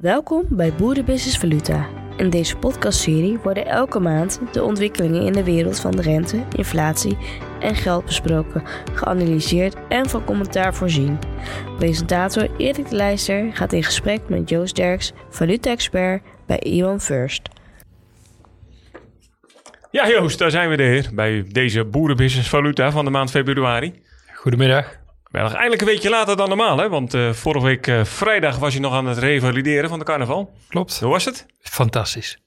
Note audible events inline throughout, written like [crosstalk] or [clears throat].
Welkom bij Boerenbusiness Valuta. In deze podcastserie worden elke maand de ontwikkelingen in de wereld van de rente, inflatie en geld besproken, geanalyseerd en van commentaar voorzien. Presentator Erik de Leijster gaat in gesprek met Joost Derks, valuta-expert bij Iwan First. Ja Joost, daar zijn we weer bij deze Boerenbusiness Valuta van de maand februari. Goedemiddag. Wel eindelijk een weekje later dan normaal, hè? Want uh, vorige week uh, vrijdag was je nog aan het revalideren van de carnaval. Klopt. Hoe was het? Fantastisch.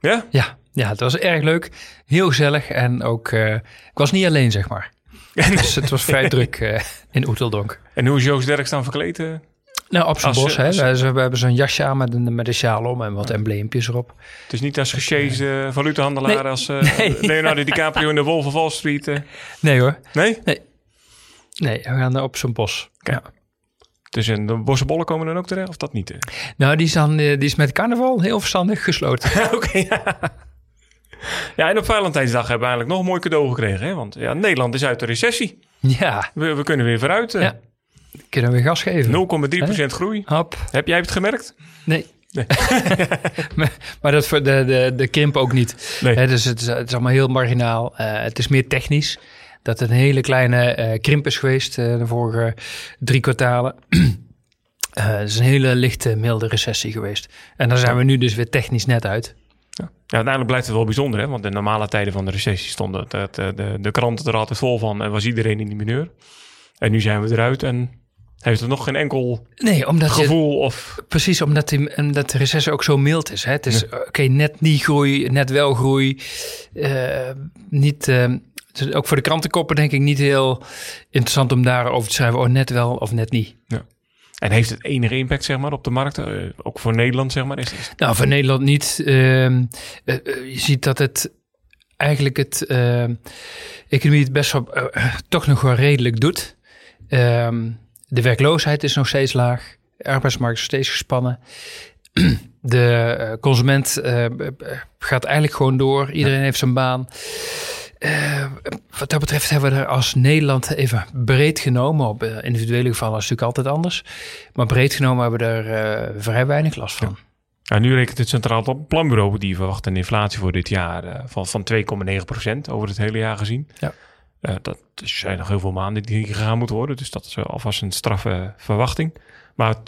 Ja? Ja, ja het was erg leuk. Heel gezellig. En ook, uh, ik was niet alleen, zeg maar. [laughs] dus het was vrij druk in Oeteldonk. En hoe is Joost Derks dan verkleed? Nou, op zijn bos. Hè. We, we hebben zo'n jasje aan met een, met een sjaal om en wat embleempjes erop. Het is niet als gesjeesde valutahandelaar nee. als [laughs] nee. Leonardo DiCaprio in de Wolf of Wall Street. Nee hoor. Nee? Nee. Nee, we gaan op zo'n bos. Ja. Dus en de bossenbollen komen dan ook terecht, of dat niet? Nou, die is, dan, die is met carnaval heel verstandig gesloten. [laughs] Oké, ja. ja. en op Valentijnsdag hebben we eigenlijk nog een mooi cadeau gekregen. Hè? Want ja, Nederland is uit de recessie. Ja. We, we kunnen weer vooruit. Ja. Kunnen we gas geven. 0,3% groei. Hop. Heb jij het gemerkt? Nee. Nee. [laughs] maar, maar, dat voor de, de, de krimp ook niet. Nee. He, dus het is, het is allemaal heel marginaal. Uh, het is meer technisch dat het een hele kleine uh, krimp is geweest uh, de vorige drie kwartalen. uh, [clears throat] het is een hele lichte, milde recessie geweest. En daar zijn we nu dus weer technisch net uit. Ja. ja, uiteindelijk blijft het wel bijzonder, hè? want in normale tijden van de recessie stonden het, de, de, de kranten er altijd vol van en was iedereen in die mineur. En nu zijn we eruit en heeft het nog geen enkel nee, omdat gevoel? Je, of... Precies, omdat, die, omdat de recessie ook zo mild is. Hè? Het is, ja. oké, okay, net niet groei, net wel groei. Uh, niet, uh, dus ook voor de krantenkoppen denk ik niet heel interessant om daarover te schrijven. Oh, net wel of net niet. Ja. En heeft het enige impact zeg maar, op de markt? Uh, ook voor Nederland, zeg maar? Is, is... Nou, voor Nederland niet. Uh, uh, je ziet dat het eigenlijk het economie het best wel toch nog wel redelijk doet. Ehm, de werkloosheid is nog steeds laag. De arbeidsmarkt is steeds gespannen. [clears throat] De consument gaat eigenlijk gewoon door. Iedereen ja. heeft zijn baan. Uh, wat dat betreft hebben we er als Nederland even breed genomen. Op uh, individuele gevallen is het natuurlijk altijd anders. Maar breed genomen hebben we er uh, vrij weinig last van. Ja. Nu rekent het Centraal Planbureau die verwacht een inflatie voor dit jaar van, van 2,9% over het hele jaar gezien. Ja. dat zijn nog heel veel maanden die gegaan moeten worden. Dus dat is alvast een straffe verwachting. Maar 2,9%,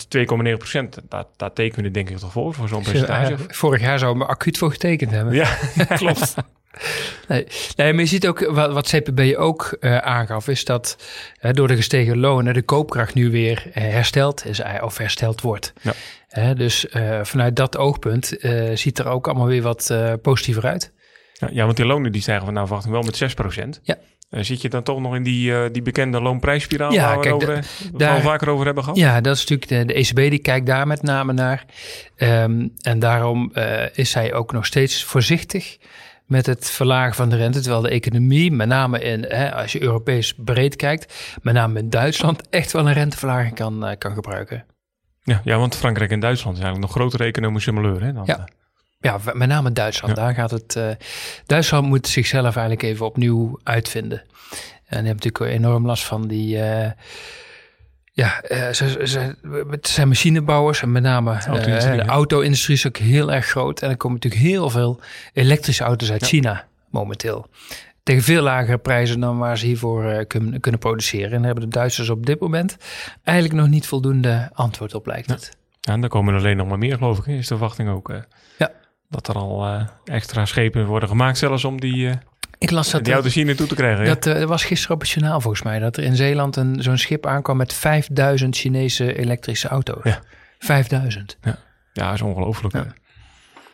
daar, daar tekenen we denk ik toch voor, voor zo'n percentage. vorig jaar zou we acuut voor getekend hebben. Ja, [laughs] klopt. [laughs] Nee, nee, maar je ziet ook wat, wat CPB ook uh, aangaf, is dat uh, door de gestegen lonen de koopkracht nu weer uh, hersteld is of hersteld wordt. Ja. dus vanuit dat oogpunt ziet er ook allemaal weer wat positiever uit. Ja, ja, want die lonen die stijgen van nou verwachting wel met 6%. Ja. zit je dan toch nog in die, die bekende loonprijsspiraal ja, waar we kijk, over, daar, al vaker over hebben gehad? Ja, dat is natuurlijk de, de ECB die kijkt daar met name naar. Um, en daarom is zij ook nog steeds voorzichtig met het verlagen van de rente. Terwijl de economie, met name in, hè, als je Europees breed kijkt, met name in Duitsland, echt wel een renteverlaging kan, uh, kan gebruiken. Ja, ja, want Frankrijk en Duitsland zijn eigenlijk nog grotere economische malheur. Hè, dan, ja. ja, met name Duitsland. Ja. Daar gaat het. Uh, Duitsland moet zichzelf eigenlijk even opnieuw uitvinden. En die hebben natuurlijk enorm last van die. Ja, uh, ze, ze, het zijn machinebouwers en met name de auto-industrie, de auto-industrie is ook heel erg groot. En er komen natuurlijk heel veel elektrische auto's uit ja. China momenteel. Tegen veel lagere prijzen dan waar ze hiervoor uh, kunnen, kunnen produceren. En daar hebben de Duitsers op dit moment eigenlijk nog niet voldoende antwoord op, lijkt het. Ja, en dan komen er alleen nog maar meer, geloof ik, is de verwachting ook. ja. Dat er al extra schepen worden gemaakt, zelfs om die ik las dat die auto's hier naartoe te krijgen. Dat uh, was gisteren op het journaal volgens mij. Dat er in Zeeland een, zo'n schip aankwam met 5000 Chinese elektrische auto's. Ja. 5000. Ja, ja dat is ongelooflijk. Ja.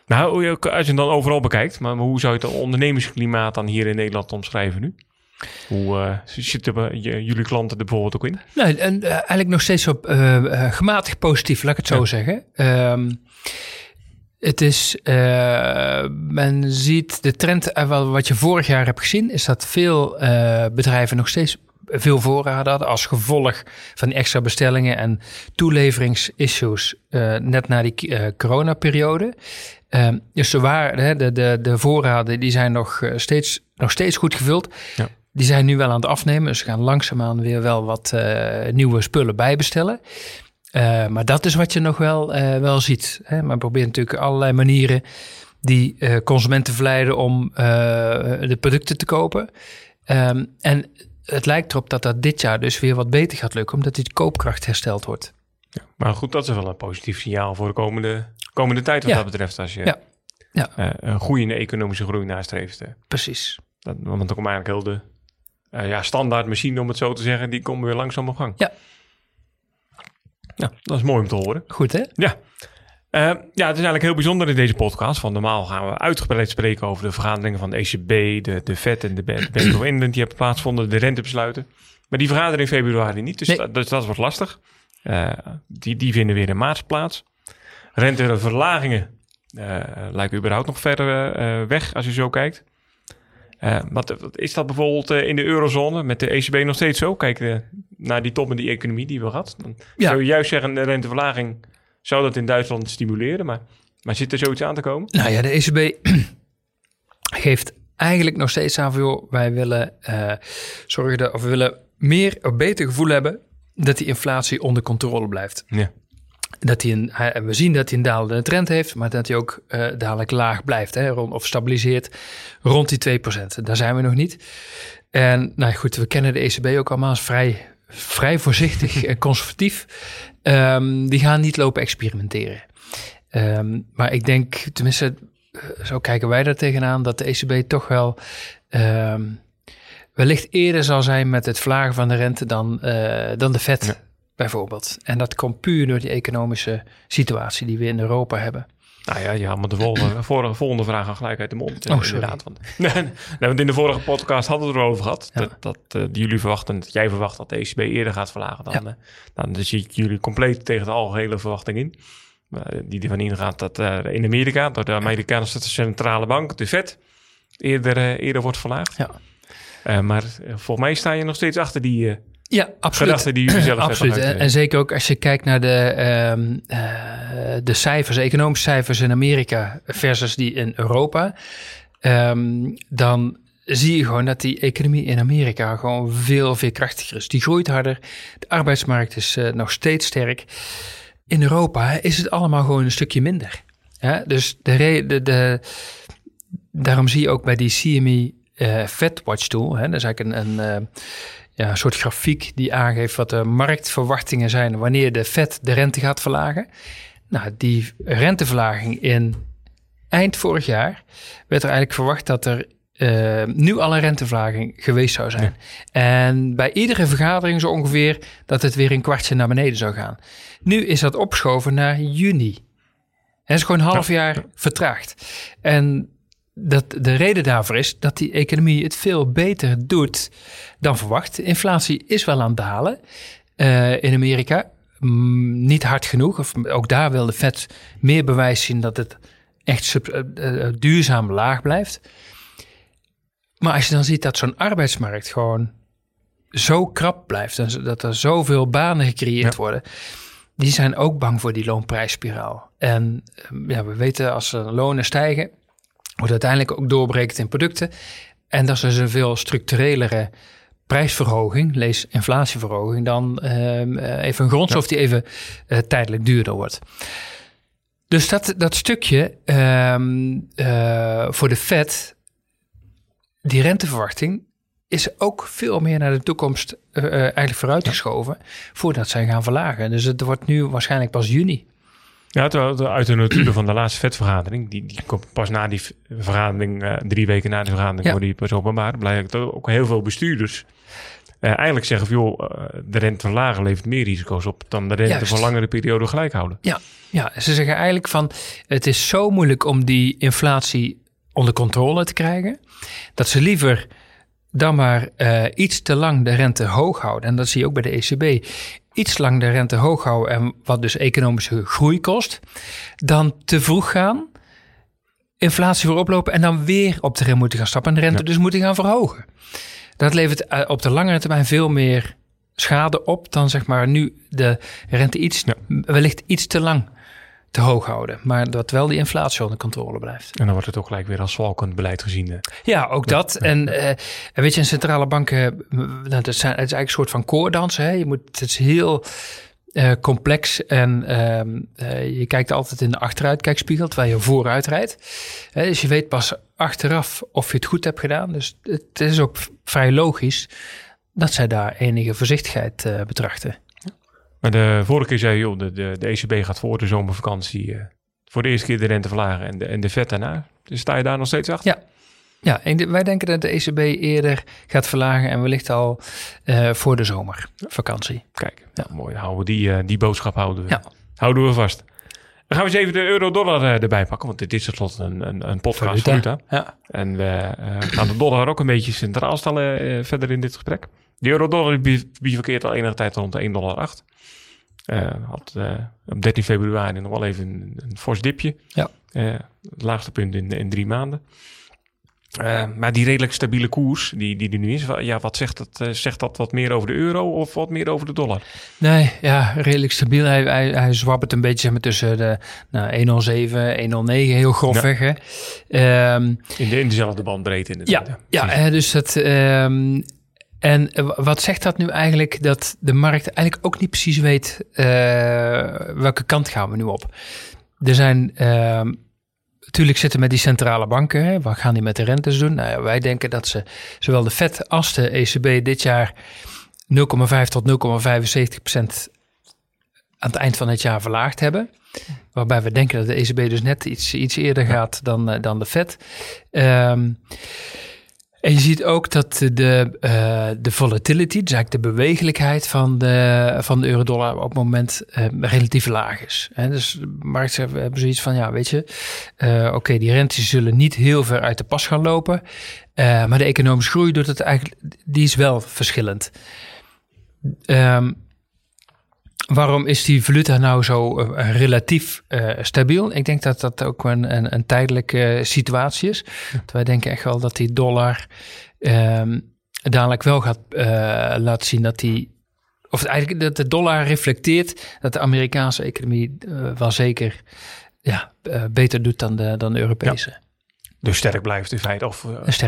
Nou, als je dan overal bekijkt, maar hoe zou je het ondernemersklimaat dan hier in Nederland omschrijven nu? Hoe uh, zitten jullie klanten er bijvoorbeeld ook in? Nee, en, uh, eigenlijk nog steeds op gematigd positief, laat ik het zo ja. zeggen. Um, het is, uh, men ziet de trend, uh, wat je vorig jaar hebt gezien, is dat veel uh, bedrijven nog steeds veel voorraad hadden als gevolg van die extra bestellingen en toeleveringsissues net na die coronaperiode. dus er waren, de, de, de voorraden die zijn nog steeds, nog steeds goed gevuld. Ja. Die zijn nu wel aan het afnemen, dus ze gaan langzaamaan weer wel wat nieuwe spullen bijbestellen. Uh, maar dat is wat je nog wel, uh, wel ziet. Hè? Maar probeert natuurlijk allerlei manieren die uh, consumenten verleiden om de producten te kopen. Um, en het lijkt erop dat dat dit jaar dus weer wat beter gaat lukken, omdat die koopkracht hersteld wordt. Ja, maar goed, dat is wel een positief signaal voor de komende, komende tijd wat ja. dat betreft. Als je ja. Ja. een goede economische groei nastreeft. Precies. Dat, want dan komt eigenlijk heel de ja, standaard machine, om het zo te zeggen, die komen weer langzaam op gang. Ja. Ja, dat is mooi om te horen. Goed, hè? Ja. Uh, ja, het is eigenlijk heel bijzonder in deze podcast. Van normaal gaan we uitgebreid spreken over de vergaderingen van de ECB, de, de FED en de Bank of England die hebben plaatsgevonden, de rentebesluiten. Maar die vergadering in februari niet, dus, Nee. dat, dus dat wordt lastig. Uh, die, die vinden weer in maart plaats. Renteverlagingen uh, lijken überhaupt nog verder weg als je zo kijkt. Uh, wat, wat, is dat bijvoorbeeld uh, in de eurozone met de ECB nog steeds zo? Kijk uh, naar die top in die economie die we. Dan ja. zou je juist zeggen, de renteverlaging zou dat in Duitsland stimuleren. Maar, maar zit er zoiets aan te komen? Nou ja, de ECB [clears throat] geeft eigenlijk nog steeds aan van... wij willen zorgen dat, of we willen meer of beter gevoel hebben... dat die inflatie onder controle blijft. Ja. Dat hij een, we zien dat hij een dalende trend heeft, maar dat hij ook uh, dadelijk laag blijft hè, rond, of stabiliseert rond die 2%. Daar zijn we nog niet. En nou goed, we kennen de ECB ook allemaal als vrij, vrij voorzichtig [laughs] en conservatief. Um, die gaan niet lopen experimenteren. Um, maar ik denk, tenminste, zo kijken wij daar tegenaan, dat de ECB toch wel um, wellicht eerder zal zijn met het vlagen van de rente dan, uh, dan de Fed. Ja bijvoorbeeld. En dat komt puur door die economische situatie die we in Europa hebben. Nou ja, je had me de volgende, [clears throat] vorige, volgende vraag al gelijk uit de mond. Oh, inderdaad. Want, [laughs] nee, want in de vorige podcast hadden we het erover gehad. Ja. Dat, dat uh, jullie verwachten, dat jij verwacht dat de ECB eerder gaat verlagen. Dan, ja. uh, dan dus zie ik jullie compleet tegen de algehele verwachting in. Uh, die ervan ingaat dat in Amerika, door de Amerikaanse centrale bank, de Fed, eerder, eerder wordt verlaagd. Ja. maar volgens mij sta je nog steeds achter die ja, absoluut. Gedachten die jullie zelf absoluut. En, en zeker ook als je kijkt naar de, um, uh, de cijfers, economische cijfers in Amerika versus die in Europa. Um, dan zie je gewoon dat die economie in Amerika gewoon veel, veel krachtiger is. Die groeit harder. De arbeidsmarkt is uh, nog steeds sterk. In Europa is het allemaal gewoon een stukje minder. Ja, dus de, de, de, daarom zie je ook bij die CME uh, Fed Watch Tool, hè, dat is eigenlijk een, een ja, een soort grafiek die aangeeft wat de marktverwachtingen zijn wanneer de Fed de rente gaat verlagen. Nou, die renteverlaging in eind vorig jaar werd er eigenlijk verwacht dat er uh, nu al een renteverlaging geweest zou zijn. Ja. En bij iedere vergadering zo ongeveer dat het weer een kwartje naar beneden zou gaan. Nu is dat opgeschoven naar juni. Het is gewoon een half jaar ja. vertraagd. En dat de reden daarvoor is dat die economie het veel beter doet dan verwacht. De inflatie is wel aan het dalen uh, in Amerika. Mm, niet hard genoeg. Of ook daar wil de Fed meer bewijs zien dat het echt sub, uh, uh, duurzaam laag blijft. Maar als je dan ziet dat zo'n arbeidsmarkt gewoon zo krap blijft en dat er zoveel banen gecreëerd ja. worden, die zijn ook bang voor die loonprijsspiraal. En ja, we weten als er lonen stijgen, wordt uiteindelijk ook doorbreekt in producten. En dat is dus een veel structurelere prijsverhoging, lees inflatieverhoging, dan uh, even een grondstof ja. die even uh, tijdelijk duurder wordt. Dus dat, dat stukje um, uh, voor de Fed, die renteverwachting, is ook veel meer naar de toekomst eigenlijk vooruitgeschoven ja. voordat zij gaan verlagen. Dus het wordt nu waarschijnlijk pas juni. Ja, terwijl uit de notulen van de laatste vetvergadering, die, die komt pas na die vergadering, uh, drie weken na de vergadering, ja. worden die pas openbaar. Blijkt dat ook heel veel bestuurders uh, eigenlijk zeggen van, joh, uh, de rente van lager levert meer risico's op dan de rente Juist. van langere periode gelijk houden. Ja, ja, ze zeggen eigenlijk van, het is zo moeilijk om die inflatie onder controle te krijgen, dat ze liever dan maar uh, iets te lang de rente hoog houden. En dat zie je ook bij de ECB. Iets lang de rente hoog houden en wat dus economische groei kost. Dan te vroeg gaan, inflatie weer oplopen en dan weer op de rem moeten gaan stappen. En de rente ja. dus moeten gaan verhogen. Dat levert uh, op de langere termijn veel meer schade op dan zeg maar nu de rente iets, ja. wellicht iets te lang te hoog houden. Maar dat wel die inflatie onder controle blijft. En dan wordt het ook gelijk weer als zwalkend beleid gezien. Hè? Ja, ook dat. Ja, en, uh, weet je, in centrale banken, nou, dat, zijn, het is eigenlijk een soort van koordansen. Hè? Je moet, het is heel eh, complex en ehm, eh, je kijkt altijd in de achteruitkijkspiegel terwijl je vooruit rijdt. Dus je weet pas achteraf of je het goed hebt gedaan. Dus het is ook vrij logisch dat zij daar enige voorzichtigheid eh, betrachten. Maar de vorige keer zei je, joh, de, de, de ECB gaat voor de zomervakantie eh, voor de eerste keer de rente verlagen en de, en de vet daarna. Dus sta je daar nog steeds achter? Ja. Ja, en wij denken dat de ECB eerder gaat verlagen en wellicht al eh, voor de zomervakantie. Kijk, nou, mooi. Houden we die, eh, die boodschap houden we, Ja. houden we vast. Dan gaan we eens even de euro-dollar eh, erbij pakken, want dit is tenslotte een, een, een podcast Valuta. Ja. En we eh, gaan de dollar ook een beetje centraal stellen eh, verder in dit gesprek. De euro-dollar bi- bivakkeert al enige tijd rond de 1,08 dollar. Eh, had eh, op 13 februari nog wel even een, een fors dipje. Ja. Eh, het laagste punt in, in drie maanden. Eh, maar die redelijk stabiele koers die, die er nu is, ja, wat zegt dat? eh, zegt dat wat meer over de euro of wat meer over de dollar? Nee, ja, redelijk stabiel. Hij, hij, hij zwabbert een beetje zeg maar, tussen de nou, 107, 109, heel grofweg. Hè? Ehm, In, de, in dezelfde bandbreedte ja, inderdaad. ja hè, dus dat... ehm, en eh, wat zegt dat nu eigenlijk? Dat de markt eigenlijk ook niet precies weet welke kant gaan we nu op. Er zijn... ehm, Natuurlijk zitten met die centrale banken. Hè, wat gaan die met de rentes doen? Nou ja, wij denken dat ze zowel de Fed als de ECB dit jaar 0,5 tot 0,75 procent aan het eind van het jaar verlaagd hebben. Waarbij we denken dat de ECB dus net iets, iets eerder gaat dan, eh, dan de Fed. Ehm, en je ziet ook dat de, eh, de volatility, dus eigenlijk de bewegelijkheid van de, van de euro-dollar op het moment eh, relatief laag is. Hè, dus de markt hebben zoiets van, ja, weet je, eh, oké, die rentes zullen niet heel ver uit de pas gaan lopen. maar de economische groei doet het eigenlijk, die is wel verschillend. Ehm, waarom is die valuta nou zo eh, relatief eh, stabiel? Ik denk dat dat ook een, een, een tijdelijke eh, situatie is. Want Wij denken echt wel dat die dollar ehm, dadelijk wel gaat laten zien dat die. Of eigenlijk dat de dollar reflecteert dat de Amerikaanse economie wel zeker ja, beter doet dan de, dan de Europese. Dus sterk blijft in feite. Of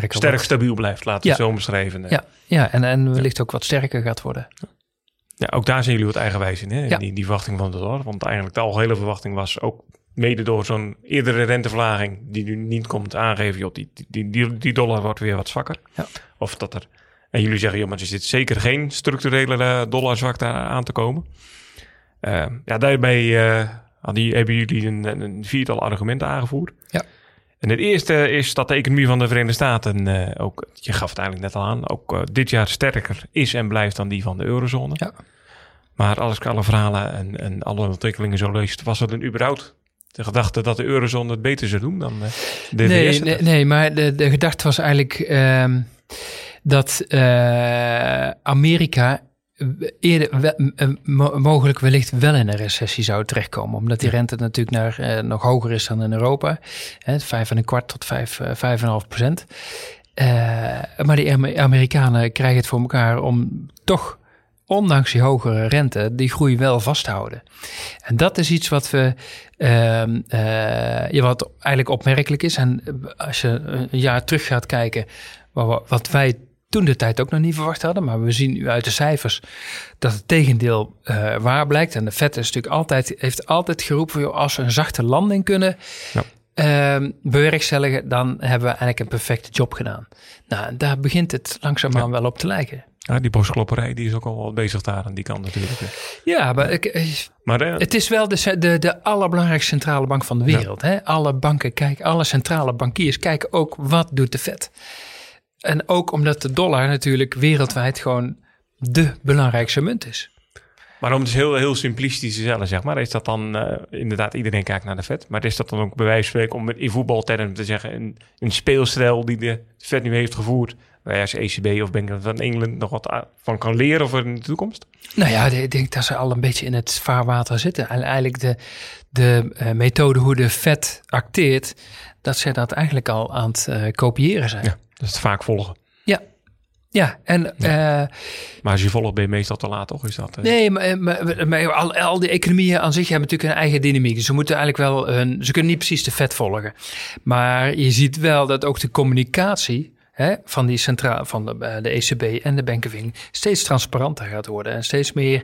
sterk stabiel blijft, laten we Ja. het zo beschrijven. Ja, ja en, en wellicht ook wat sterker gaat worden. Ja, ook daar zijn jullie wat eigenwijs in, hè? Ja. Die, die verwachting van de dollar. Want eigenlijk de algehele verwachting was ook mede door zo'n eerdere renteverlaging die nu niet komt aangeven, joh, die, die, die, die dollar wordt weer wat zwakker. Ja. Of dat er, en jullie zeggen, joh, maar er zit zeker geen structurele eh, dollarzwakte aan te komen. Eh, ja, daarbij eh, hadden, hebben jullie een, een- een viertal argumenten aangevoerd. Ja. En het eerste is dat de economie van de Verenigde Staten eh, ook, je gaf het eigenlijk net al aan, ook eh, dit jaar sterker is en blijft dan die van de eurozone. Ja. Maar als ik alle verhalen en, en alle ontwikkelingen zo leest, was er dan überhaupt de gedachte dat de eurozone het beter zou doen dan eh, de Nee, VS? nee, nee, maar de, de gedachte was eigenlijk ehm, dat Amerika eerder we- eh, mo- mogelijk wellicht wel in een recessie zou terechtkomen. Omdat die rente natuurlijk naar, eh, nog hoger is dan in Europa. Hè, vijf en een kwart tot vijf, eh, vijf en een half procent. Eh, maar die Amer- Amerikanen krijgen het voor elkaar om toch, ondanks die hogere rente, die groei wel vast te houden. En dat is iets wat we, ehm, eh, wat eigenlijk opmerkelijk is. En als je een jaar terug gaat kijken, wa- wat wij toen de tijd ook nog niet verwacht hadden, maar we zien nu uit de cijfers dat het tegendeel eh, waar blijkt. En de Fed is natuurlijk altijd, heeft altijd geroepen, joh, als we een zachte landing kunnen Ja. ehm, bewerkstelligen, dan hebben we eigenlijk een perfecte job gedaan. Nou, daar begint het langzaamaan wel op te lijken. Ja, die borstklopperij die is ook al wel bezig daar aan die kant natuurlijk. Ja, maar ik, eh, Maar eh, Het is wel de, de, de allerbelangrijkste centrale bank van de wereld. Hè? Alle banken kijken, alle centrale bankiers kijken ook wat doet de Fed. En ook omdat de dollar natuurlijk wereldwijd gewoon de belangrijkste munt is. Maar om het heel, heel simplistisch te stellen, zeg maar, is dat dan eh, inderdaad iedereen kijkt naar de vet. Maar is dat dan ook bij wijze van spreken om in voetbaltermen te zeggen, een, een speelstijl die de vet nu heeft gevoerd, waar je als ECB of Bank van Engeland nog wat van kan leren voor in de toekomst? Nou ja, ik denk dat ze al een beetje in het vaarwater zitten. En eigenlijk de, de eh, methode hoe de Fed acteert, dat ze dat eigenlijk al aan het eh, kopiëren zijn. Ja, dat is het vaak volgen. Ja, ja en eh, Maar als je volgt ben je meestal te laat, toch? Is dat, eh, Nee, maar, maar, maar al, al die economieën aan zich hebben natuurlijk een eigen dynamiek. Dus ze moeten eigenlijk wel hun, ze kunnen niet precies de vet volgen. Maar je ziet wel dat ook de communicatie hè, van, die centraal, van de, eh, de ECB en de bankenwing steeds transparanter gaat worden. En steeds meer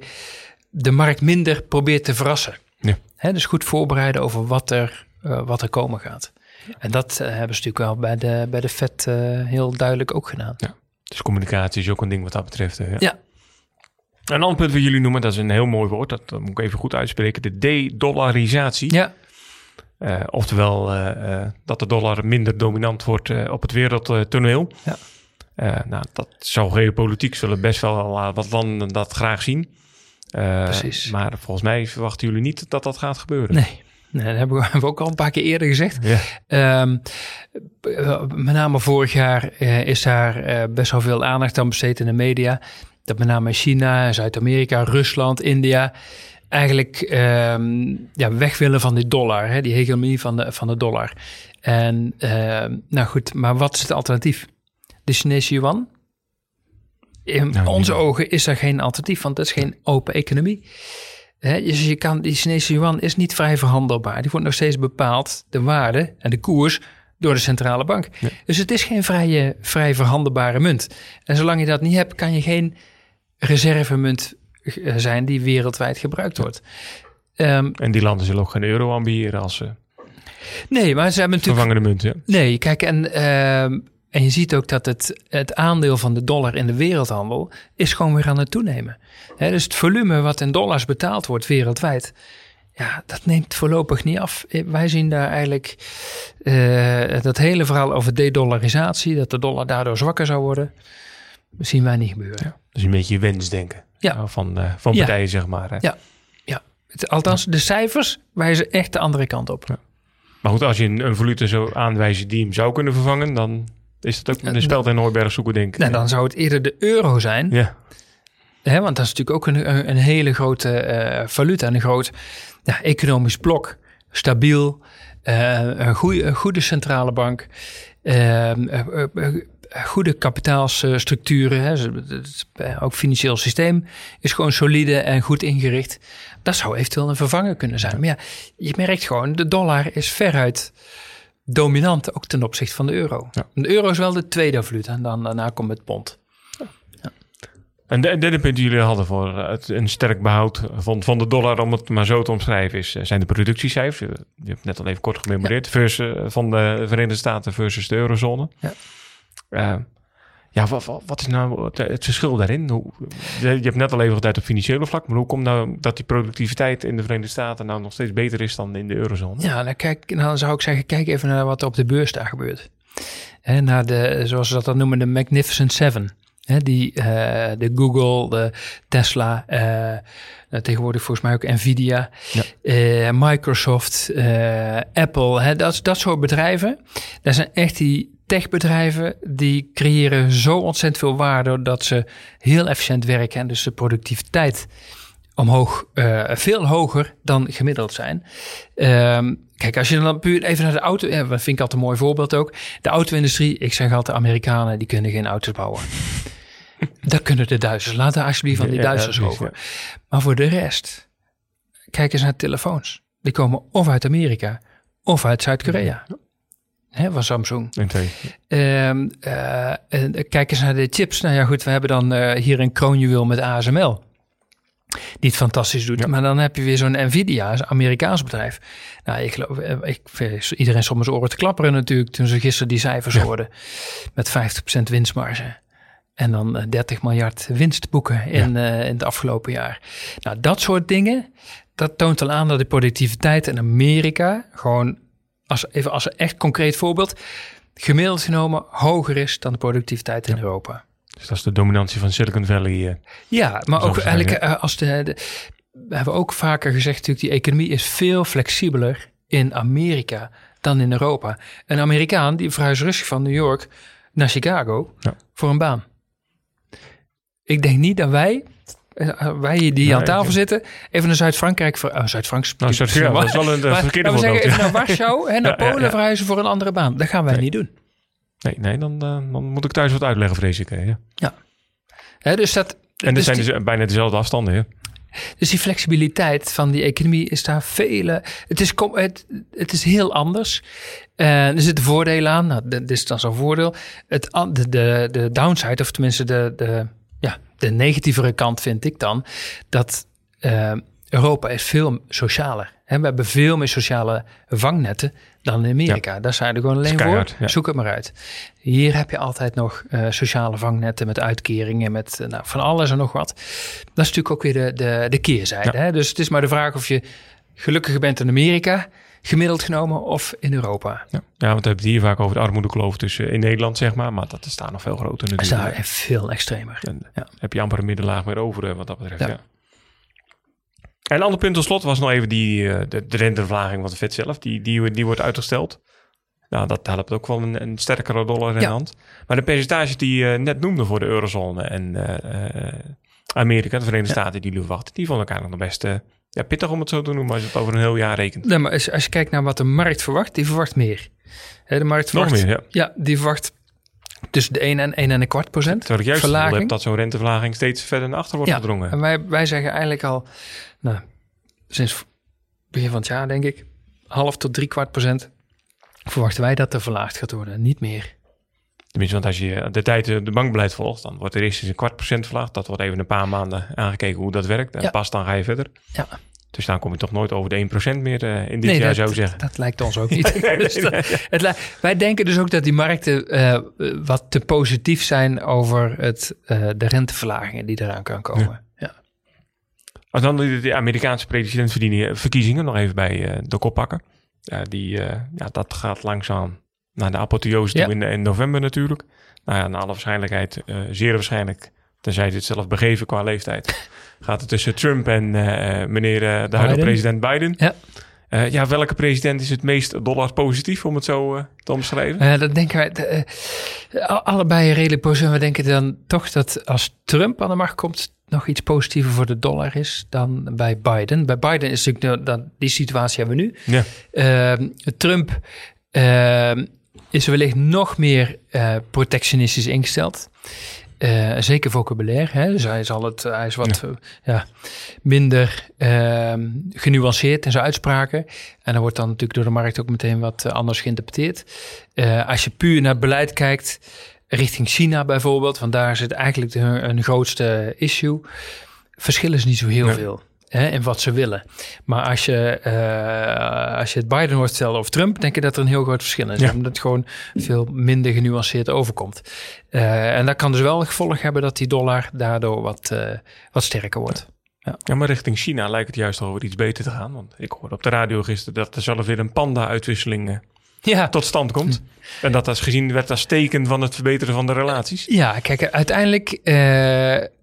de markt minder probeert te verrassen. Ja. Hè, dus goed voorbereiden over wat er, eh, wat er komen gaat. En dat eh, hebben ze natuurlijk wel bij de, bij de FED eh, heel duidelijk ook gedaan. Dus communicatie is ook een ding wat dat betreft. hè. Ja. Een ander punt wat jullie noemen, dat is een heel mooi woord. Dat, dat moet ik even goed uitspreken. De de-dollarisatie. Ja, Eh, oftewel eh, eh, dat de dollar minder dominant wordt eh, op het wereldtoneel. Ja. Eh, nou, dat zou geopolitiek zullen best wel eh, wat landen dat graag zien. Eh, Precies. Maar volgens mij verwachten jullie niet dat dat gaat gebeuren. nee. Dat [laughs] hebben we, ook al een paar keer eerder gezegd. Ja. Ehm, eh, met name vorig jaar eh, is daar eh, best wel veel aandacht aan besteed in de media. Dat met name China, Zuid-Amerika, Rusland, India eigenlijk ehm, ja, weg willen van die dollar, hè, die hegemonie van de, van de dollar. En ehm, nou goed, maar wat is het alternatief? De Chinese yuan? In Nou, onze ogen is er geen alternatief, want dat is geen open economie. Dus je kan, die Chinese yuan is niet vrij verhandelbaar. Die wordt nog steeds bepaald, de waarde en de koers, door de centrale bank. Ja. Dus het is geen vrije, vrij verhandelbare munt. En zolang je dat niet hebt, kan je geen reservemunt eh, zijn die wereldwijd gebruikt wordt. Ehm, En die landen zullen ook geen euro ambiëren als eh, nee, maar ze hebben natuurlijk vervangende munt. Ja. Nee, kijk, en, ehm, en je ziet ook dat het, het aandeel van de dollar in de wereldhandel is gewoon weer aan het toenemen. Dus het volume wat in dollars betaald wordt wereldwijd, ja, dat neemt voorlopig niet af. Eh, Wij zien daar eigenlijk eh, dat hele verhaal over de-dollarisatie, dat de dollar daardoor zwakker zou worden, zien wij niet gebeuren. Dus een beetje wensdenken Ja. nou, van, eh, van Ja. partijen, zeg maar. Hè. Ja. Het, althans, de cijfers wijzen echt de andere kant op. Maar goed, als je een, een valuta zou aanwijzen die hem zou kunnen vervangen, dan is het ook een speld in Hooiberg zoeken, denk ik. Nou, dan zou het eerder de euro zijn. Ja, Hè, want dat is natuurlijk ook een, een, een hele grote eh, valuta, een groot ja, economisch blok. Stabiel, eh, een, goeie, een goede centrale bank, eh, eh, eh, eh, goede kapitaalsstructuren. Hè, eh, ook financieel systeem is gewoon solide en goed ingericht. Dat zou eventueel een vervanger kunnen zijn. Maar ja, je merkt gewoon, de dollar is veruit dominant, ook ten opzichte van de euro. Ja. De euro is wel de tweede valuta en dan, daarna komt het pond. En de, derde punt die jullie hadden voor eh, het, een sterk behoud van, van de dollar, om het maar zo te omschrijven, is, eh, zijn de productiecijfers. Je hebt net al even kort gememoreerd. Versus, eh, van de Verenigde Staten versus de eurozone. Ja. Ja, wat, wat, is nou het, verschil daarin? Hoe, je, hebt net al even geduid op financiële vlak, maar hoe komt nou dat die productiviteit in de Verenigde Staten nou nog steeds beter is dan in de eurozone? Ja, nou, kijk, nou dan zou ik zeggen, kijk even naar wat er op de beurs daar gebeurt. Hè, naar de, zoals ze dat dan noemen, de Magnificent Seven. Die, eh, de Google, de Tesla, eh, nou, tegenwoordig volgens mij ook Nvidia, Ja. eh, Microsoft, eh, Apple. Dat, dat soort bedrijven. Dat zijn echt die techbedrijven die creëren zo ontzettend veel waarde dat ze heel efficiënt werken en dus de productiviteit omhoog, eh, veel hoger dan gemiddeld zijn. Ehm, kijk, als je dan puur even naar de auto, ja, dat vind ik altijd een mooi voorbeeld ook. De auto-industrie, ik zeg altijd, Amerikanen die kunnen geen auto's bouwen. [laughs] dat kunnen de Duitsers. Laat daar alsjeblieft van die Ja, ja, Duitsers over. Maar voor de rest, kijk eens naar telefoons. Die komen of uit Amerika of uit Zuid-Korea. Hè, van Samsung. Ehm, eh, en kijk eens naar de chips. Nou ja, goed, we hebben dan eh, hier een kroonjuweel met ASML. Die het fantastisch doet. Ja. Maar dan heb je weer zo'n Nvidia, een Amerikaans bedrijf. Nou, ik geloof, eh, ik, iedereen zijn oren te klapperen natuurlijk toen ze gisteren die cijfers Ja. hoorden. Met 50% winstmarge. En dan eh, 30 miljard winst boeken in, in het afgelopen jaar. Nou, dat soort dingen, dat toont al aan dat de productiviteit in Amerika gewoon, als, even als een echt concreet voorbeeld, gemiddeld genomen hoger is dan de productiviteit in Europa. Dus dat is de dominantie van Silicon Valley. eh. Ja, maar ook eigenlijk eh, als de, de, we hebben ook vaker gezegd natuurlijk, die economie is veel flexibeler in Amerika dan in Europa. Een Amerikaan die verhuist rustig van New York naar Chicago Ja. voor een baan. Ik denk niet dat wij, wij die Nee, aan tafel zitten, even naar Zuid-Frankrijk, oh, Zuid-Frankrijk, Nou, ja, dat is wel een eh, maar, verkeerde we zeggen, even naar Warschau en naar Ja, Polen ja. verhuizen voor een andere baan. Dat gaan wij Nee. niet doen. Nee, nee dan, eh, dan moet ik thuis wat uitleggen, vrees ik. hè, Ja. Hè, dus dat, En dat dus zijn die- dus bijna dezelfde afstanden. Hè? Dus die flexibiliteit van die economie is daar vele. Het is, kom- het, het is heel anders. Eh, er zitten voordelen aan. Nou, dit is dan zo'n voordeel. Het, de, de, de downside, of tenminste de, de, ja, de negatievere kant vind ik dan. Dat eh, Europa is veel socialer. Hè? We hebben veel meer sociale vangnetten dan in Amerika. Daar zijn er gewoon alleen voor. ja. Zoek het maar uit. Hier heb je altijd nog eh, sociale vangnetten met uitkeringen, met eh, nou, van alles en nog wat. Dat is natuurlijk ook weer de, de, de keerzijde. Hè? Dus het is maar de vraag of je gelukkiger bent in Amerika, gemiddeld genomen, of in Europa. Ja, ja want we hebben het hier vaak over de armoedekloof tussen in Nederland, zeg maar. Maar dat is daar nog veel groter Dat is natuurlijk. daar veel extremer. En Ja. heb je amper een middenlaag meer over eh, wat dat betreft. Ja. Ja. En een ander punt tot slot was nog even die, eh, de, de renteverlaging van de Fed zelf. Die, die, die wordt uitgesteld. Nou, dat helpt ook wel een, een sterkere dollar in de Ja. hand. Maar de percentages die je net noemde voor de eurozone en eh, eh, Amerika, de Verenigde Staten, die nu verwachten, die vond ik eigenlijk nog best eh, ja, pittig om het zo te noemen als je het over een heel jaar rekent. Nee, maar als, als je kijkt naar wat de markt verwacht, die verwacht meer. De markt Nog verwacht, meer, ja. Ja, die verwacht tussen de 1 en 1 en een kwart procent Terwijl ik juist verlaging. heb dat zo'n renteverlaging steeds verder naar achter wordt Ja, gedrongen. En wij, wij zeggen eigenlijk al, nou, sinds begin van het jaar denk ik, half tot drie kwart procent verwachten wij dat er verlaagd gaat worden. Niet meer. Tenminste, want als je de tijd eh, de bankbeleid volgt, dan wordt er eerst eens een kwart procent verlaagd. Dat wordt even een paar maanden aangekeken hoe dat werkt. En Ja. pas dan ga je verder. Ja. Dus dan kom je toch nooit over de 1% meer eh, in dit nee, jaar, dat, zou ik zeggen. dat lijkt ons ook [laughs] niet. Nee, nee, Dus dat- het wij denken dus ook dat die markten eh, wat te positief zijn over het, de renteverlagingen die eraan kan komen. Ja. Als dan de, Amerikaanse presidentsverkiezingen nog even bij de kop pakken. Die, ja, dat gaat langzaam naar de apotheose Ja. toe in, in november natuurlijk. Nou ja, naar alle waarschijnlijkheid, eh, zeer waarschijnlijk, tenzij ze het zelf begeven qua leeftijd, [laughs] gaat het tussen Trump en eh, eh, meneer eh, de huidige president Biden. Ja. Eh, ja, welke president is het meest dollar positief, om het zo eh, te omschrijven? Eh, dat denken wij, de, eh, allebei redelijk positief. We denken dan toch dat als Trump aan de macht komt, nog iets positiever voor de dollar is dan bij Biden. Bij Biden is natuurlijk, nou, dan, die situatie hebben we nu. Ja. Ehm, Trump ehm, is wellicht nog meer eh, protectionistisch ingesteld. Eh, zeker vocabulaire. Hè? Dus hij, zal het, hij is wat eh, ja, minder ehm, genuanceerd in zijn uitspraken. En dan wordt dan natuurlijk door de markt ook meteen wat eh, anders geïnterpreteerd. Eh, als je puur naar beleid kijkt, richting China bijvoorbeeld, want daar zit eigenlijk de, hun grootste issue. Verschillen ze niet zo heel Nee. veel hè, in wat ze willen. Maar als je, eh, als je het Biden hoort stellen of Trump, denk je dat er een heel groot verschil is. Ja. Omdat het gewoon veel minder genuanceerd overkomt. Eh, en dat kan dus wel het gevolg hebben dat die dollar daardoor wat, eh, wat sterker wordt. Ja, maar richting China lijkt het juist over iets beter te gaan. Want ik hoorde op de radio gisteren dat er zelf weer een panda-uitwisseling Ja, tot stand komt. En dat als gezien werd als teken van het verbeteren van de relaties. Ja, kijk, uiteindelijk,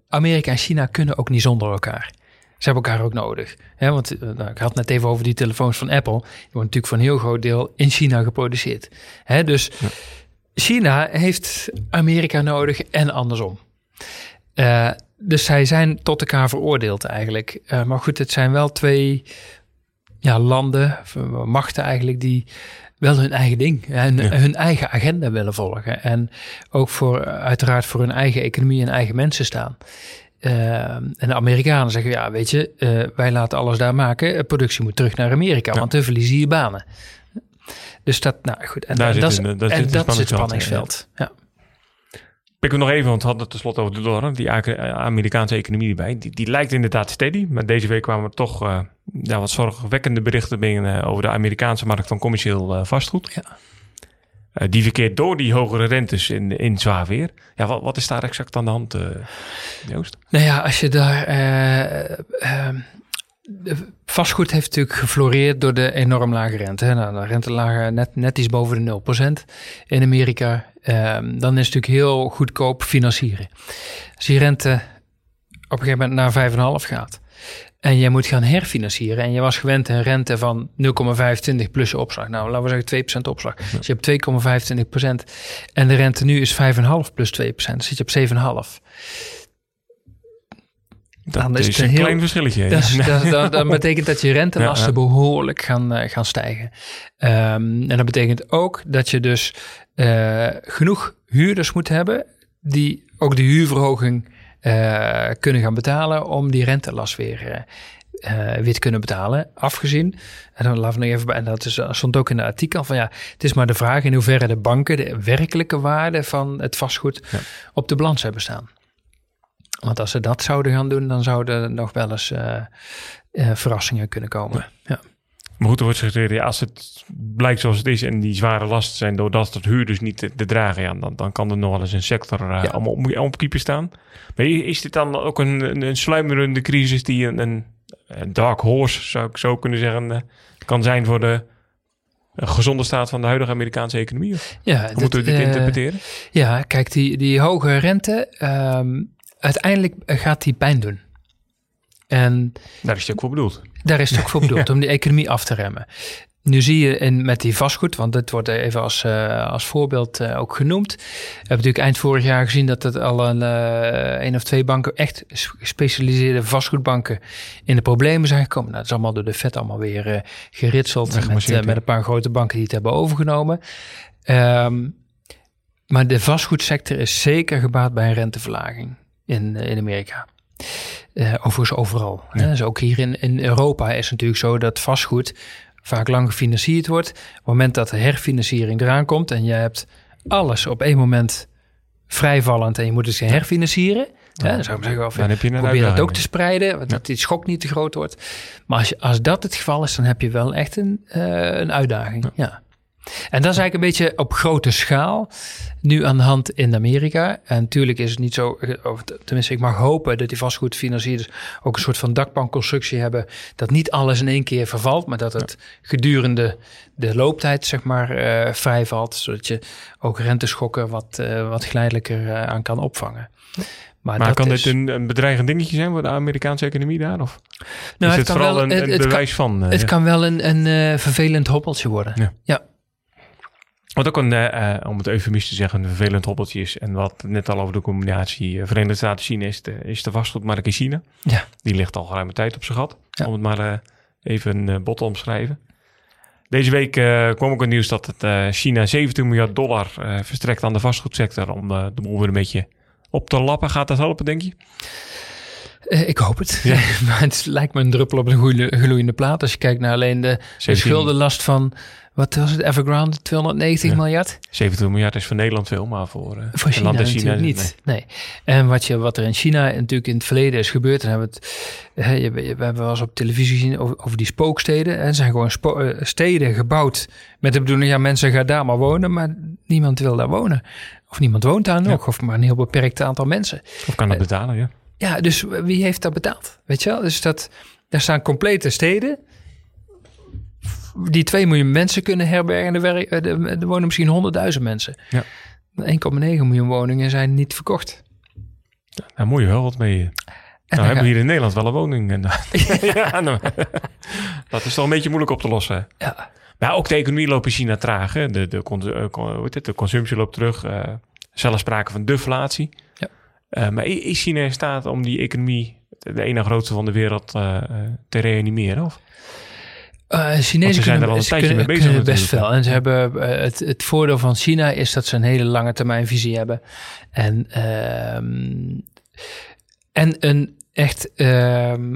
Amerika en China kunnen ook niet zonder elkaar. Ze hebben elkaar ook nodig. Hè, want eh, nou, ik had het net even over die telefoons van Apple. Die worden natuurlijk voor een heel groot deel in China geproduceerd. Hè, dus China heeft Amerika nodig en andersom. Eh, dus zij zijn tot elkaar veroordeeld eigenlijk. Eh, maar goed, het zijn wel twee ja, landen, machten eigenlijk, die wel hun eigen ding en Ja. hun eigen agenda willen volgen. En ook voor, uiteraard voor hun eigen economie en eigen mensen staan. Eh, en de Amerikanen zeggen, ja, weet je, eh, wij laten alles daar maken. Productie moet terug naar Amerika, Ja. want dan verliezen je banen. Dus dat, nou goed. En Daar zit dat, een- en zit een dat is het spanningsveld, spanningsveld. Ja. Ik nog even, want we hadden het tenslotte over de dollar. Die Amerikaanse economie erbij. Die, die lijkt inderdaad steady. Maar deze week kwamen er toch eh, ja, wat zorgwekkende berichten binnen eh, over de Amerikaanse markt van commercieel vastgoed. Ja. Eh, die verkeert door die hogere rentes in, in zwaar weer. Ja, wat, wat is daar exact aan de hand, eh, Joost? Nou ja, als je daar. eh, vastgoed heeft natuurlijk gefloreerd door de enorm lage rente. Nou, de rente lagen net, net iets boven de 0% in Amerika. Ehm, dan is het natuurlijk heel goedkoop financieren. Als die rente op een gegeven moment naar 5,5 gaat. En je moet gaan herfinancieren. En je was gewend een rente van 0,25 plus je opslag. Nou, laten we zeggen 2% opslag. Dus je hebt 2,25%. En de rente nu is 5,5 plus 2%. Dan zit je op 7,5. Dat Dan is is, het een heel- klein verschilletje. [laughs] Dat, is- Ja. dat, dat, dat [laughs] betekent dat je rentelasten Ja, ja. behoorlijk gaan, eh, gaan stijgen. Ehm, en dat betekent ook dat je dus eh, genoeg huurders moet hebben die ook de huurverhoging eh, kunnen gaan betalen om die rentelast weer, eh, eh, weer te kunnen betalen. Afgezien, en dan laten we nog even bij, en dat is, stond ook in het artikel van ja, het is maar de vraag in hoeverre de banken de werkelijke waarde van het vastgoed Ja. op de balans hebben staan. Want als ze dat zouden gaan doen, dan zouden er nog wel eens uh, uh, verrassingen kunnen komen. Ja. Maar goed, er wordt gezegd, ja, als het blijkt zoals het is en die zware lasten zijn doordat het huurders niet te, te dragen, ja, dan, dan kan er nog wel eens een sector uh, ja. allemaal op, op staan. Maar is dit dan ook een, een, een sluimerende crisis die een, een, dark horse, zou ik zo kunnen zeggen, kan zijn voor de gezonde staat van de huidige Amerikaanse economie? Ja, Hoe moeten we dit interpreteren? Ja, kijk, die, die hoge rente, um, uiteindelijk gaat die pijn doen. En daar is het ook voor bedoeld. Daar is het ook voor bedoeld, om die economie af te remmen. Nu zie je in, met die vastgoed, want dit wordt even als, uh, als voorbeeld uh, ook genoemd. We hebben natuurlijk eind vorig jaar gezien dat het al een, uh, een of twee banken, echt gespecialiseerde vastgoedbanken, in de problemen zijn gekomen. Nou, dat is allemaal door de vet allemaal weer geritseld met, met een paar grote banken die het hebben overgenomen. Um, maar de vastgoedsector is zeker gebaat bij een renteverlaging in, in Amerika. Uh, overigens overal. Ja. Hè? Dus ook hier in, in Europa is het natuurlijk zo dat vastgoed vaak lang gefinancierd wordt. Op het moment dat de herfinanciering eraan komt en je hebt alles op één moment vrijvallend en je moet het gaan herfinancieren. Ja. Hè, dan zou ik zeggen, of, dan heb je probeer dat ook te spreiden, want ja. dat die schok niet te groot wordt. Maar als, je, als dat het geval is, dan heb je wel echt een, uh, een uitdaging. Ja. En dat is eigenlijk een beetje op grote schaal nu aan de hand in Amerika. En natuurlijk is het niet zo, of tenminste ik mag hopen dat die vastgoedfinanciers ook een soort van dakbankconstructie hebben. Dat niet alles in één keer vervalt, maar dat het gedurende de looptijd zeg maar uh, vrijvalt. Zodat je ook renteschokken wat, uh, wat geleidelijker uh, aan kan opvangen. Maar, maar kan is... dit een, een, bedreigend dingetje zijn voor de Amerikaanse economie daar? Of nou, is het, het vooral wel, een, een het, bewijs kan, van? het ja. kan wel een, een vervelend hobbeltje worden. ja. ja. Wat ook een, uh, om het eufemistisch te zeggen, een vervelend hobbeltje is. En wat net al over de combinatie uh, Verenigde Staten-China is, de, is de vastgoedmarkt in China. Ja. Die ligt al geruime tijd op zijn gat. Ja. Om het maar uh, even bot te omschrijven. Deze week kwam ook het nieuws dat het China 17 miljard dollar verstrekt aan de vastgoedsector. Om de boel weer een beetje op te lappen. Gaat dat helpen, denk je? ik hoop het. Ja. [laughs] maar het lijkt me een druppel op een gloeiende plaat. Als je kijkt naar alleen de, de schuldenlast van wat was het, Evergrande, 290 ja. miljard? 70 miljard is voor Nederland veel, maar voor, uh, voor China, land China niet. Nee. nee. En wat, je, wat er in China natuurlijk in het verleden is gebeurd, en hebben we het, hè, we hebben wel eens op televisie gezien over, over die spooksteden. Er zijn gewoon uh, steden gebouwd met de bedoeling, ja mensen gaan daar maar wonen, maar niemand wil daar wonen. Of niemand woont daar nog, ja. of maar een heel beperkt aantal mensen. Of kan dat betalen, ja. Ja, dus wie heeft dat betaald? Weet je wel? Dus dat, daar staan complete steden die 2 miljoen mensen kunnen herbergen. Er, er, wonen misschien 100.000 mensen. Ja. 1,9 miljoen woningen zijn niet verkocht. Ja, daar moet je wel wat mee. En nou, hebben we hier in Nederland wel een woning. [laughs] En, ja, nou, dat is toch een beetje moeilijk op te lossen. Ja. Maar ook de economie loopt in China traag. Hè? De, de, de, de, de consumptie loopt terug. Uh, zelfs sprake van deflatie. Ja. Uh, maar is China in staat om die economie, de ene grootste van de wereld, uh, te reanimeren? Of? Uh, Chinezen zijn er al een tijdje kunnen, mee bezig. best veel. En ze hebben uh, het, het voordeel van China is dat ze een hele lange termijn visie hebben. En, uh, en een echt, ehm,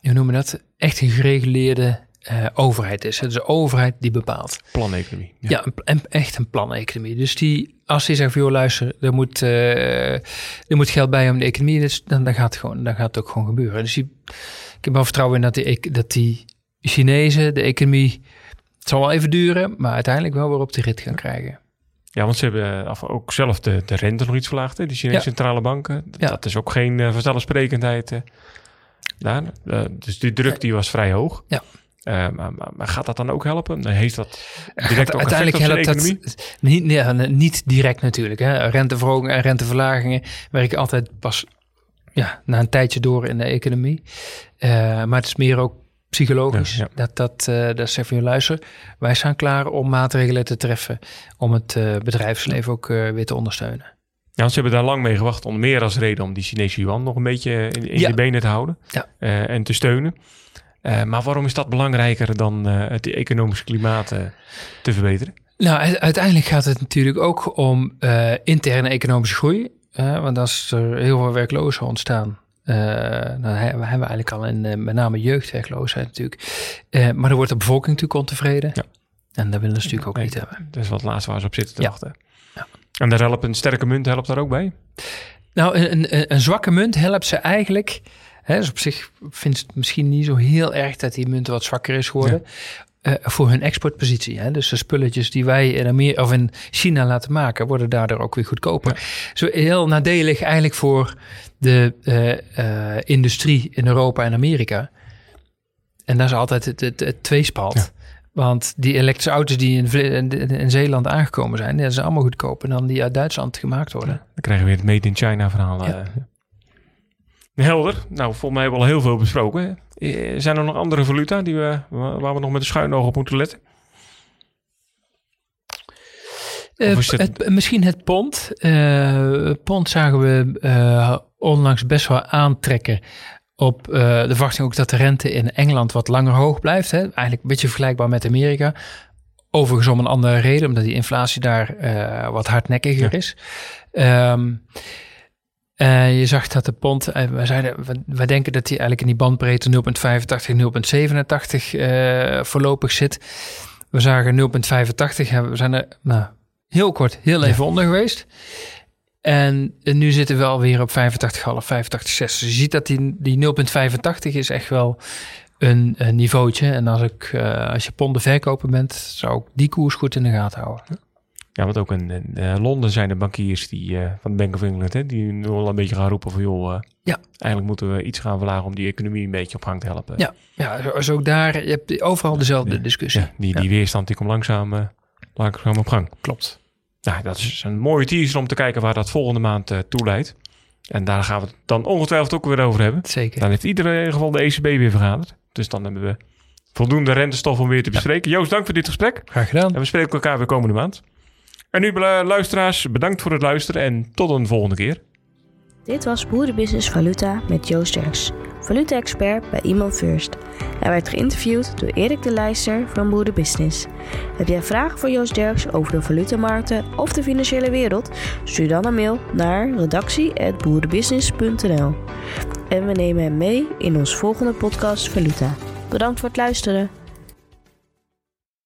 hoe noemen we dat? Echt een gereguleerde uh, overheid is. Het is de overheid die bepaalt. Planeconomie. Ja, ja een, echt een planeconomie. Dus die, als die zegt van, joh, luister, er moet, er moet geld bij om de economie, dus dan, dan, gaat het gewoon, dan gaat het ook gewoon gebeuren. Dus die, ik heb wel vertrouwen in dat die, dat die Chinezen, de economie, het zal wel even duren, maar uiteindelijk wel weer op de rit gaan krijgen. Ja, want ze hebben eh, ook zelf de, de rente nog iets verlaagd, hè? de Chinese ja. centrale banken. Ja. Dat is ook geen uh, vanzelfsprekendheid uh, daar. Uh, dus die druk die was vrij hoog. Ja. Maar, maar, gaat dat dan ook helpen? Heeft dat direct ook uiteindelijk helpt dat niet, nee, niet direct natuurlijk. Hè. Renteverhogingen en renteverlagingen werken altijd pas ja, na een tijdje door in de economie. maar het is meer ook psychologisch. Ja, Dat, dat, uh, dat zegt van je luister, wij staan klaar om maatregelen te treffen om het uh, bedrijfsleven ook uh, weer te ondersteunen. Ja, ze hebben daar lang mee gewacht, onder meer als reden om die Chinese yuan nog een beetje in, in ja. de benen te houden en te steunen. maar waarom is dat belangrijker dan het economische klimaat te verbeteren? Nou, uiteindelijk gaat het natuurlijk ook om interne economische groei. want als er heel veel werklozen ontstaan, uh, nou, hebben we eigenlijk al in uh, met name jeugdwerkloosheid natuurlijk. Uh, maar er wordt de bevolking natuurlijk ontevreden. Ja. En dat willen ze natuurlijk ook nee, niet hebben. Dat is wat laatste waar ze op zitten te ja. wachten. Ja. En daar helpt een sterke munt helpt daar ook bij? Nou, een, een, een zwakke munt helpt ze eigenlijk. Hè, dus op zich vindt het misschien niet zo heel erg dat die munt wat zwakker is geworden. Eh, voor hun exportpositie. Hè? Dus de spulletjes die wij in, Amerika, of in China laten maken, worden daardoor ook weer goedkoper. Zo heel nadelig eigenlijk voor de eh, eh, industrie in Europa en Amerika. En dat is altijd het, het, het tweespalt. Want die elektrische auto's die in, in, in Zeeland aangekomen zijn, die zijn allemaal goedkoper dan die uit Duitsland gemaakt worden. Dan krijgen we weer het Made in China verhaal. Ja. Helder. Nou, volgens mij hebben we al heel veel besproken. Eh, Zijn er nog andere valuta die we, wa- waar we nog met een schuin oog op moeten letten? Eh, het- het, misschien het pond. Eh pond zagen we onlangs best wel aantrekken op de verwachting ook dat de rente in Engeland wat langer hoog blijft. Hè? Eigenlijk een beetje vergelijkbaar met Amerika. Overigens om een andere reden, omdat die inflatie daar wat hardnekkiger Ja. is. Ehm, eh, je zag dat de pond, eh, wij, zeiden, we, wij denken dat die eigenlijk in die bandbreedte 0,85, 0,87 eh, voorlopig zit. We zagen 0,85 en we zijn er nou, heel kort heel even onder geweest. En nu zitten we alweer op 85,5, 85,6. Dus je ziet dat die, die 0,85 is echt wel een, een niveautje. En als, ik, als je ponden verkopen bent, zou ik die koers goed in de gaten houden. Ja, want ook in, in, eh, Londen zijn er bankiers die, eh, van de Bank of England, hè, die nu al een beetje gaan roepen van joh, eh, Ja. eigenlijk moeten we iets gaan verlagen om die economie een beetje op gang te helpen. Ja, ja dus ook daar, je hebt overal dezelfde Ja. discussie. Ja, die, die weerstand die komt langzaam, langzaam op gang. Klopt. Nou, dat is een mooie teaser om te kijken waar dat volgende maand toe leidt. En daar gaan we het dan ongetwijfeld ook weer over hebben. Zeker. Dan heeft iedereen in ieder geval de ECB weer vergaderd. Dus dan hebben we voldoende rentestof om weer te bespreken. Joost, dank voor dit gesprek. Graag gedaan. En we spreken elkaar weer komende maand. En nu, luisteraars, bedankt voor het luisteren en tot een volgende keer. Dit was Boerenbusiness Valuta met Joost Derks, valuta-expert bij Iman First. Hij werd geïnterviewd door Erik de Leijster van Boerenbusiness. Heb jij vragen voor Joost Derks over de valutamarkten of de financiële wereld? Stuur dan een mail naar redactie.boerenbusiness.nl En we nemen hem mee in ons volgende podcast Valuta. Bedankt voor het luisteren.